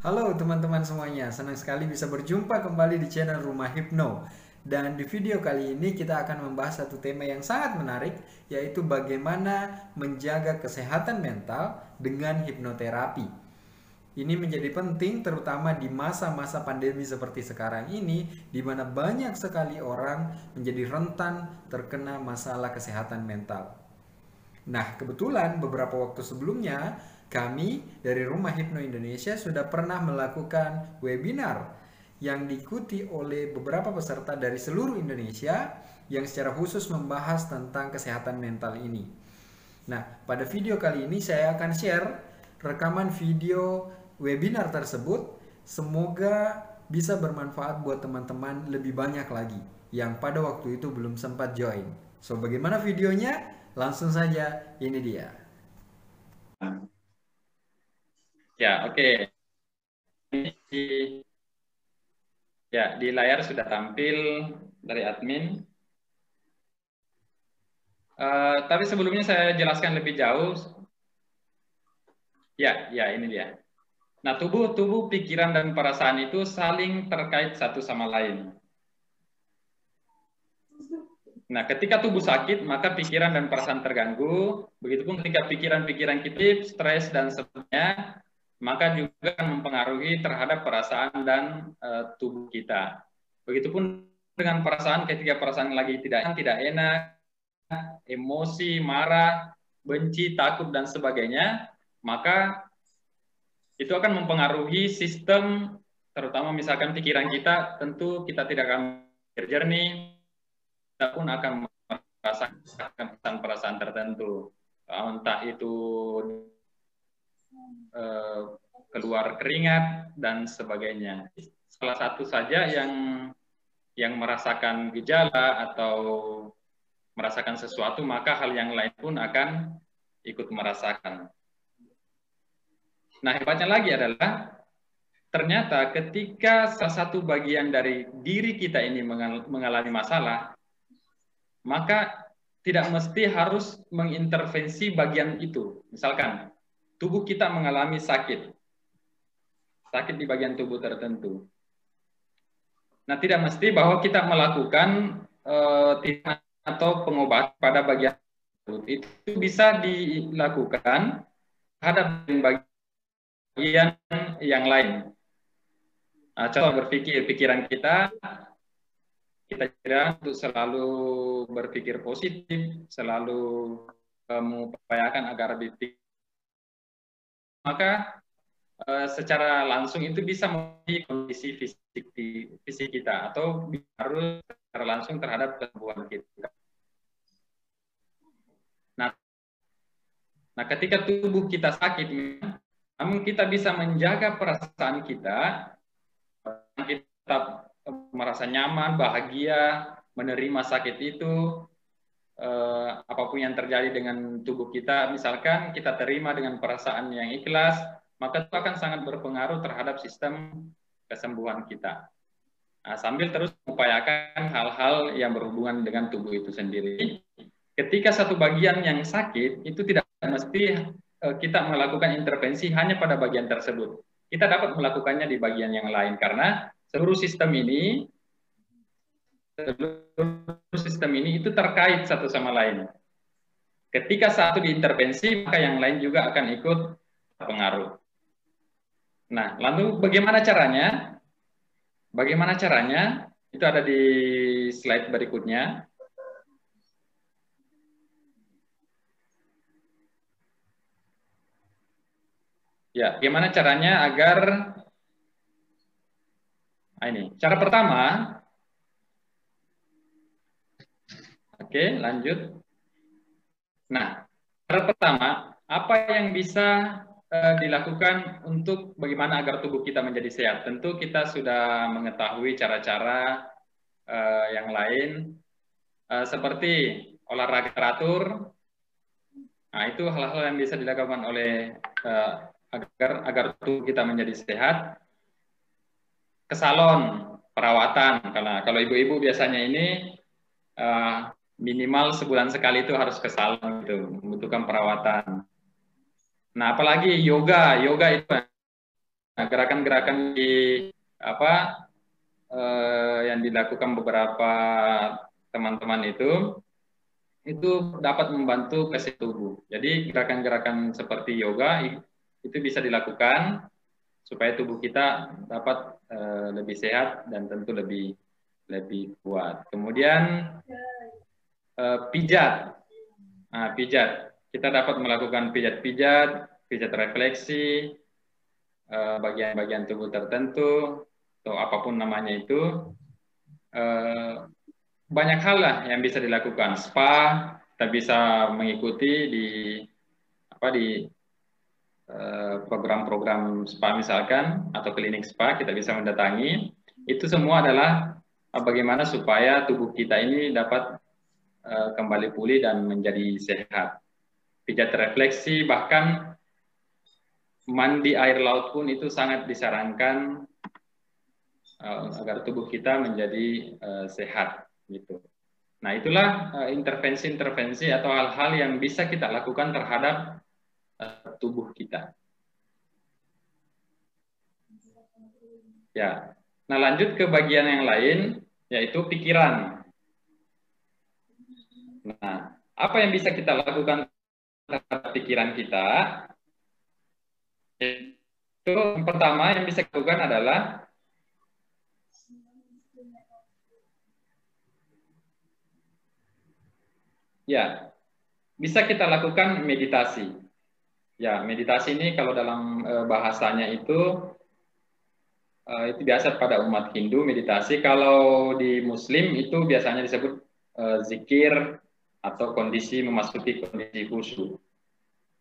Halo teman-teman semuanya, senang sekali bisa berjumpa kembali di channel Rumah Hipno. Dan di video kali ini kita akan membahas satu tema yang sangat menarik, yaitu bagaimana menjaga kesehatan mental dengan hipnoterapi. Ini menjadi penting terutama di masa-masa pandemi seperti sekarang ini, di mana banyak sekali orang menjadi rentan terkena masalah kesehatan mental. Nah, kebetulan beberapa waktu sebelumnya kami dari Rumah Hipno Indonesia sudah pernah melakukan webinar yang diikuti oleh beberapa peserta dari seluruh Indonesia yang secara khusus membahas tentang kesehatan mental ini. Nah, pada video kali ini saya akan share rekaman video webinar tersebut. Semoga bisa bermanfaat buat teman-teman lebih banyak lagi yang pada waktu itu belum sempat join. So, bagaimana videonya? Langsung saja, ini dia. Ya, oke. Okay. Ya, di layar sudah tampil dari admin. Uh, tapi sebelumnya saya jelaskan lebih jauh. Ya, ya ini dia. Nah, tubuh, tubuh, pikiran dan perasaan itu saling terkait satu sama lain. Nah, ketika tubuh sakit, maka pikiran dan perasaan terganggu. Begitupun ketika pikiran-pikiran kita stres dan sebagainya, maka juga mempengaruhi terhadap perasaan dan uh, tubuh kita. Begitupun dengan perasaan ketika perasaan lagi tidak tidak enak, emosi, marah, benci, takut dan sebagainya, maka itu akan mempengaruhi sistem terutama misalkan pikiran kita tentu kita tidak akan jernih pun akan merasakan perasaan-perasaan tertentu entah itu Eh, keluar keringat dan sebagainya. Salah satu saja yang yang merasakan gejala atau merasakan sesuatu, maka hal yang lain pun akan ikut merasakan. Nah, hebatnya lagi adalah ternyata ketika salah satu bagian dari diri kita ini mengalami masalah, maka tidak mesti harus mengintervensi bagian itu. Misalkan tubuh kita mengalami sakit. Sakit di bagian tubuh tertentu. Nah, tidak mesti bahwa kita melakukan uh, atau pengobatan pada bagian tubuh. Itu bisa dilakukan terhadap bagian yang lain. Nah, contoh berpikir, pikiran kita kita kira untuk selalu berpikir positif, selalu uh, mengupayakan agar lebih maka uh, secara langsung itu bisa menjadi kondisi fisik fisik kita atau harus secara langsung terhadap kesembuhan kita. Nah, nah ketika tubuh kita sakit, namun kita bisa menjaga perasaan kita, kita merasa nyaman, bahagia, menerima sakit itu, eh, apa pun yang terjadi dengan tubuh kita, misalkan kita terima dengan perasaan yang ikhlas, maka itu akan sangat berpengaruh terhadap sistem kesembuhan kita. Nah, sambil terus mengupayakan hal-hal yang berhubungan dengan tubuh itu sendiri. Ketika satu bagian yang sakit, itu tidak mesti eh, kita melakukan intervensi hanya pada bagian tersebut. Kita dapat melakukannya di bagian yang lain karena seluruh sistem ini seluruh sistem ini itu terkait satu sama lain. Ketika satu diintervensi, maka yang lain juga akan ikut terpengaruh. Nah, lalu bagaimana caranya? Bagaimana caranya? Itu ada di slide berikutnya. Ya, bagaimana caranya agar nah ini. Cara pertama, Oke, lanjut. Nah, cara pertama, apa yang bisa uh, dilakukan untuk bagaimana agar tubuh kita menjadi sehat? Tentu kita sudah mengetahui cara-cara uh, yang lain, uh, seperti olahraga teratur. Nah, itu hal-hal yang bisa dilakukan oleh agar agar tubuh kita menjadi sehat. Ke salon perawatan, karena kalau ibu-ibu biasanya ini uh, minimal sebulan sekali itu harus ke salon itu membutuhkan perawatan. Nah, apalagi yoga, yoga itu Nah, gerakan-gerakan di apa eh, yang dilakukan beberapa teman-teman itu itu dapat membantu kesehatan tubuh. Jadi gerakan-gerakan seperti yoga itu bisa dilakukan supaya tubuh kita dapat uh, lebih sehat dan tentu lebih lebih kuat. Kemudian uh, pijat, nah, pijat kita dapat melakukan pijat-pijat, pijat refleksi, eh, bagian-bagian uh, tubuh tertentu atau apa pun namanya itu. Uh, banyak hal lah yang bisa dilakukan. Spa kita bisa mengikuti di apa di program-program spa misalkan atau klinik spa kita bisa mendatangi. Itu semua adalah eh, bagaimana supaya tubuh kita ini dapat uh, kembali pulih dan menjadi sehat. Pijat refleksi bahkan mandi air laut pun itu sangat disarankan agar tubuh kita menjadi sehat gitu. Nah, itulah eh, intervensi-intervensi atau hal-hal yang bisa kita lakukan terhadap tubuh kita. Ya. Nah, lanjut ke bagian yang lain yaitu pikiran. Nah, apa yang bisa kita lakukan terhadap pikiran kita? Itu yang pertama yang bisa kita lakukan adalah Ya, bisa kita lakukan meditasi. Ya, meditasi ini kalau dalam e, bahasanya itu e, itu biasa pada umat Hindu meditasi. Kalau di Muslim itu biasanya disebut e, zikir atau kondisi memasuki kondisi khusyuk.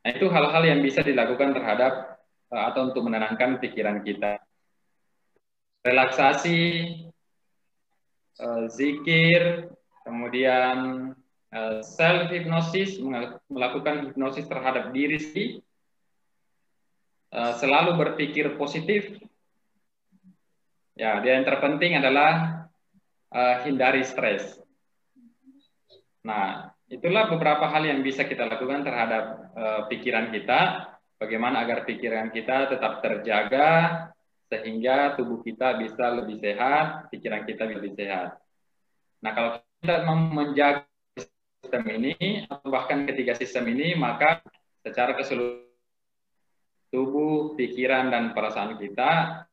Nah, itu hal-hal yang bisa dilakukan terhadap atau untuk menenangkan pikiran kita. Relaksasi, zikir, kemudian Eh, self hipnosis melakukan hipnosis terhadap diri sendiri eh, selalu berpikir positif. Ya yang terpenting adalah uh, hindari stres. Nah itulah beberapa hal yang bisa kita lakukan terhadap uh, pikiran kita. Bagaimana agar pikiran kita tetap terjaga sehingga tubuh kita bisa lebih sehat pikiran kita lebih sehat. Nah kalau kita menjaga sistem ini bahkan ketiga sistem ini maka secara keseluruhan tubuh, pikiran dan perasaan kita,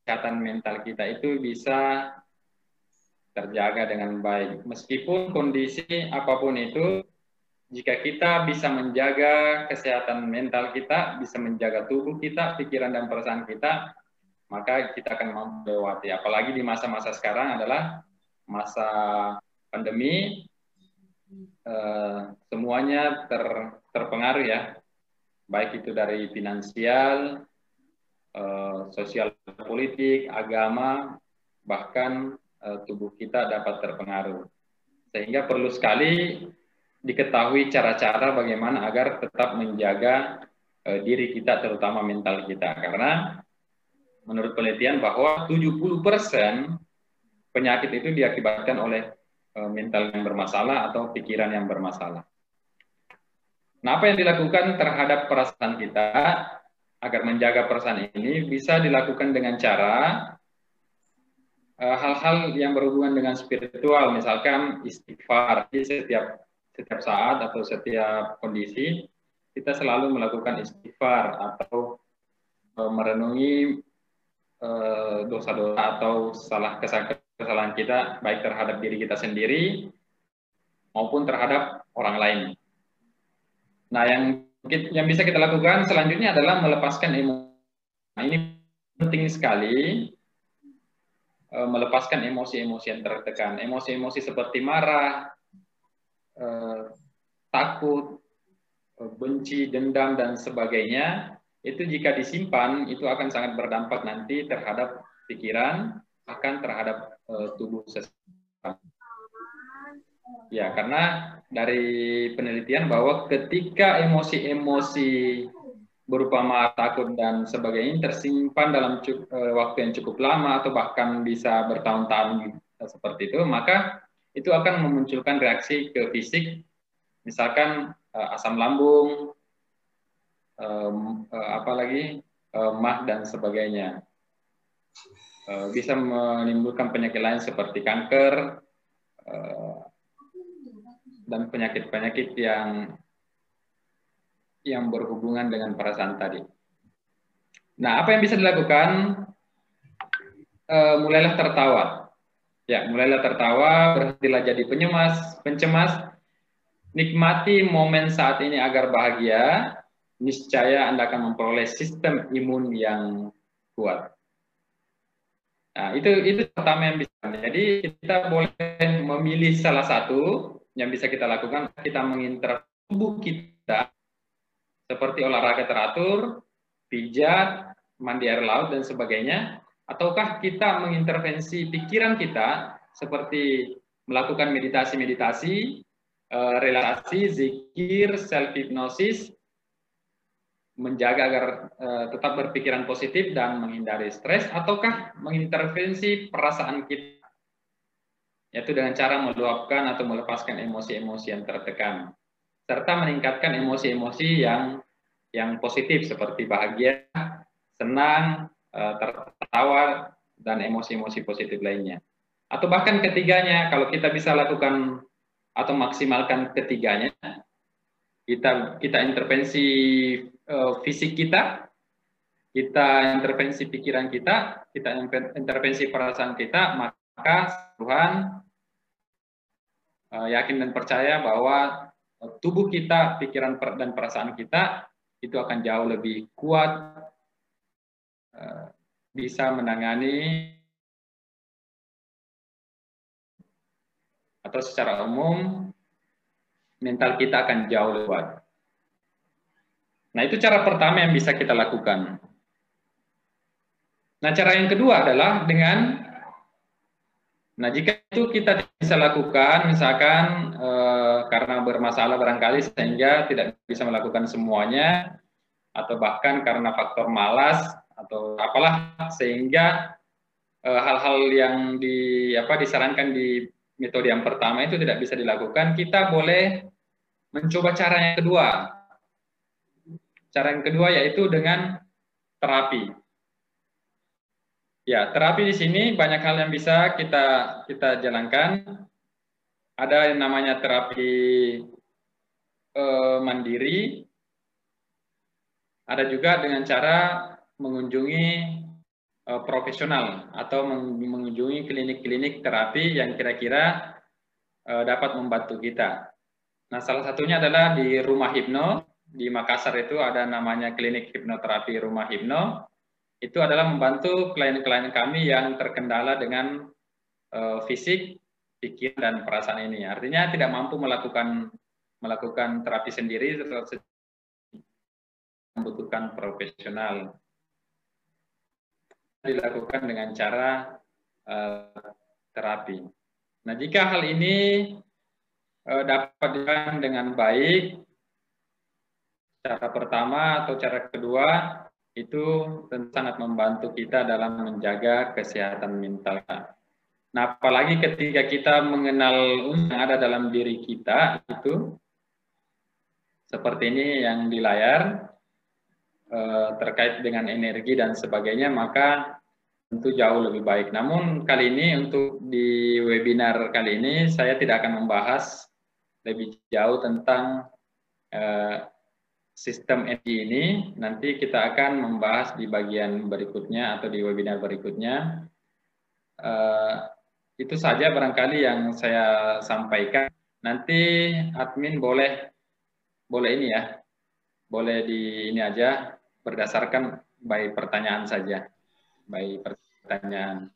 kesehatan mental kita itu bisa terjaga dengan baik. Meskipun kondisi apa pun itu, jika kita bisa menjaga kesehatan mental kita, bisa menjaga tubuh kita, pikiran dan perasaan kita, maka kita akan mampu melewati. Apalagi di masa-masa sekarang adalah masa pandemi, Eh, semuanya ter, terpengaruh ya, baik itu dari finansial, uh, sosial politik, agama, bahkan uh, tubuh kita dapat terpengaruh. Sehingga perlu sekali diketahui cara-cara bagaimana agar tetap menjaga uh, diri kita, terutama mental kita. Karena menurut penelitian bahwa 70% penyakit itu diakibatkan oleh Eh, mental yang bermasalah atau pikiran yang bermasalah. Nah, apa yang dilakukan terhadap perasaan kita agar menjaga perasaan ini bisa dilakukan dengan cara eh, hal-hal yang berhubungan dengan spiritual, misalkan istighfar di setiap setiap saat atau setiap kondisi kita selalu melakukan istighfar atau uh, merenungi dosa-dosa uh, atau salah kesalahan kita baik terhadap diri kita sendiri maupun terhadap orang lain. Nah, yang yang bisa kita lakukan selanjutnya adalah melepaskan emosi. Nah, ini penting sekali e, melepaskan emosi-emosi yang tertekan. Emosi-emosi seperti marah, e, takut, e, benci, dendam dan sebagainya itu jika disimpan itu akan sangat berdampak nanti terhadap pikiran, akan terhadap uh, tubuh seseorang. Ya, karena dari penelitian bahwa ketika emosi-emosi berupa marah, takut dan sebagainya tersimpan dalam uh, waktu yang cukup lama atau bahkan bisa bertahun-tahun uh, seperti itu, maka itu akan memunculkan reaksi ke fisik, misalkan uh, asam lambung, apa lagi uh, mah dan sebagainya. Bisa menimbulkan penyakit lain seperti kanker dan penyakit-penyakit yang yang berhubungan dengan perasaan tadi. Nah, apa yang bisa dilakukan? Uh, mulailah tertawa. Ya, mulailah tertawa, berhentilah jadi penyemas, pencemas, nikmati momen saat ini agar bahagia, niscaya Anda akan memperoleh sistem imun yang kuat. Nah, itu itu pertama yang bisa. Jadi kita boleh memilih salah satu yang bisa kita lakukan. Kita mengintervensi tubuh kita seperti olahraga teratur, pijat, mandi air laut dan sebagainya. Ataukah kita mengintervensi pikiran kita seperti melakukan meditasi-meditasi, uh, relaksasi, zikir, self hypnosis, menjaga agar uh, tetap berpikiran positif dan menghindari stres, ataukah mengintervensi perasaan kita, yaitu dengan cara meluapkan atau melepaskan emosi-emosi yang tertekan, serta meningkatkan emosi-emosi yang yang positif seperti bahagia, senang, uh, tertawa, dan emosi-emosi positif lainnya. Atau bahkan ketiganya, kalau kita bisa lakukan atau maksimalkan ketiganya. Kita kita intervensi uh, fisik kita, kita intervensi pikiran kita, kita intervensi perasaan kita, maka Tuhan uh, yakin dan percaya bahwa tubuh kita, pikiran dan perasaan kita itu akan jauh lebih kuat, uh, bisa menangani atau secara umum mental kita akan jauh lebih kuat. Nah, itu cara pertama yang bisa kita lakukan. Nah, cara yang kedua adalah dengan Nah, jika itu kita bisa lakukan, misalkan eh, karena bermasalah barangkali sehingga tidak bisa melakukan semuanya, atau bahkan karena faktor malas atau apalah sehingga eh, hal-hal eh, yang di apa disarankan di metode yang pertama itu tidak bisa dilakukan, kita boleh mencoba cara yang kedua. Cara yang kedua yaitu dengan terapi. Ya, terapi di sini banyak hal yang bisa kita kita jalankan. Ada yang namanya terapi eh, mandiri. Ada juga dengan cara mengunjungi uh, profesional atau mengunjungi klinik-klinik terapi yang kira-kira uh, dapat membantu kita. Nah, salah satunya adalah di Rumah Hipno di Makassar itu ada namanya klinik hipnoterapi Rumah Hipno. Itu adalah membantu klien-klien kami yang terkendala dengan uh, fisik, pikiran dan perasaan ini. Artinya tidak mampu melakukan melakukan terapi sendiri membutuhkan profesional dilakukan dengan cara uh, terapi. Nah, jika hal ini uh, dapat dilakukan dengan baik, cara pertama atau cara kedua itu sangat membantu kita dalam menjaga kesehatan mental. Nah, apalagi ketika kita mengenal yang ada dalam diri kita itu seperti ini yang di layar Eh, terkait dengan energi dan sebagainya, maka tentu jauh lebih baik. Namun kali ini untuk di webinar kali ini saya tidak akan membahas lebih jauh tentang uh, sistem energi ini. Nanti kita akan membahas di bagian berikutnya atau di webinar berikutnya. Uh, itu saja barangkali yang saya sampaikan. Nanti admin boleh boleh ini ya, boleh di ini aja berdasarkan by pertanyaan saja. By pertanyaan.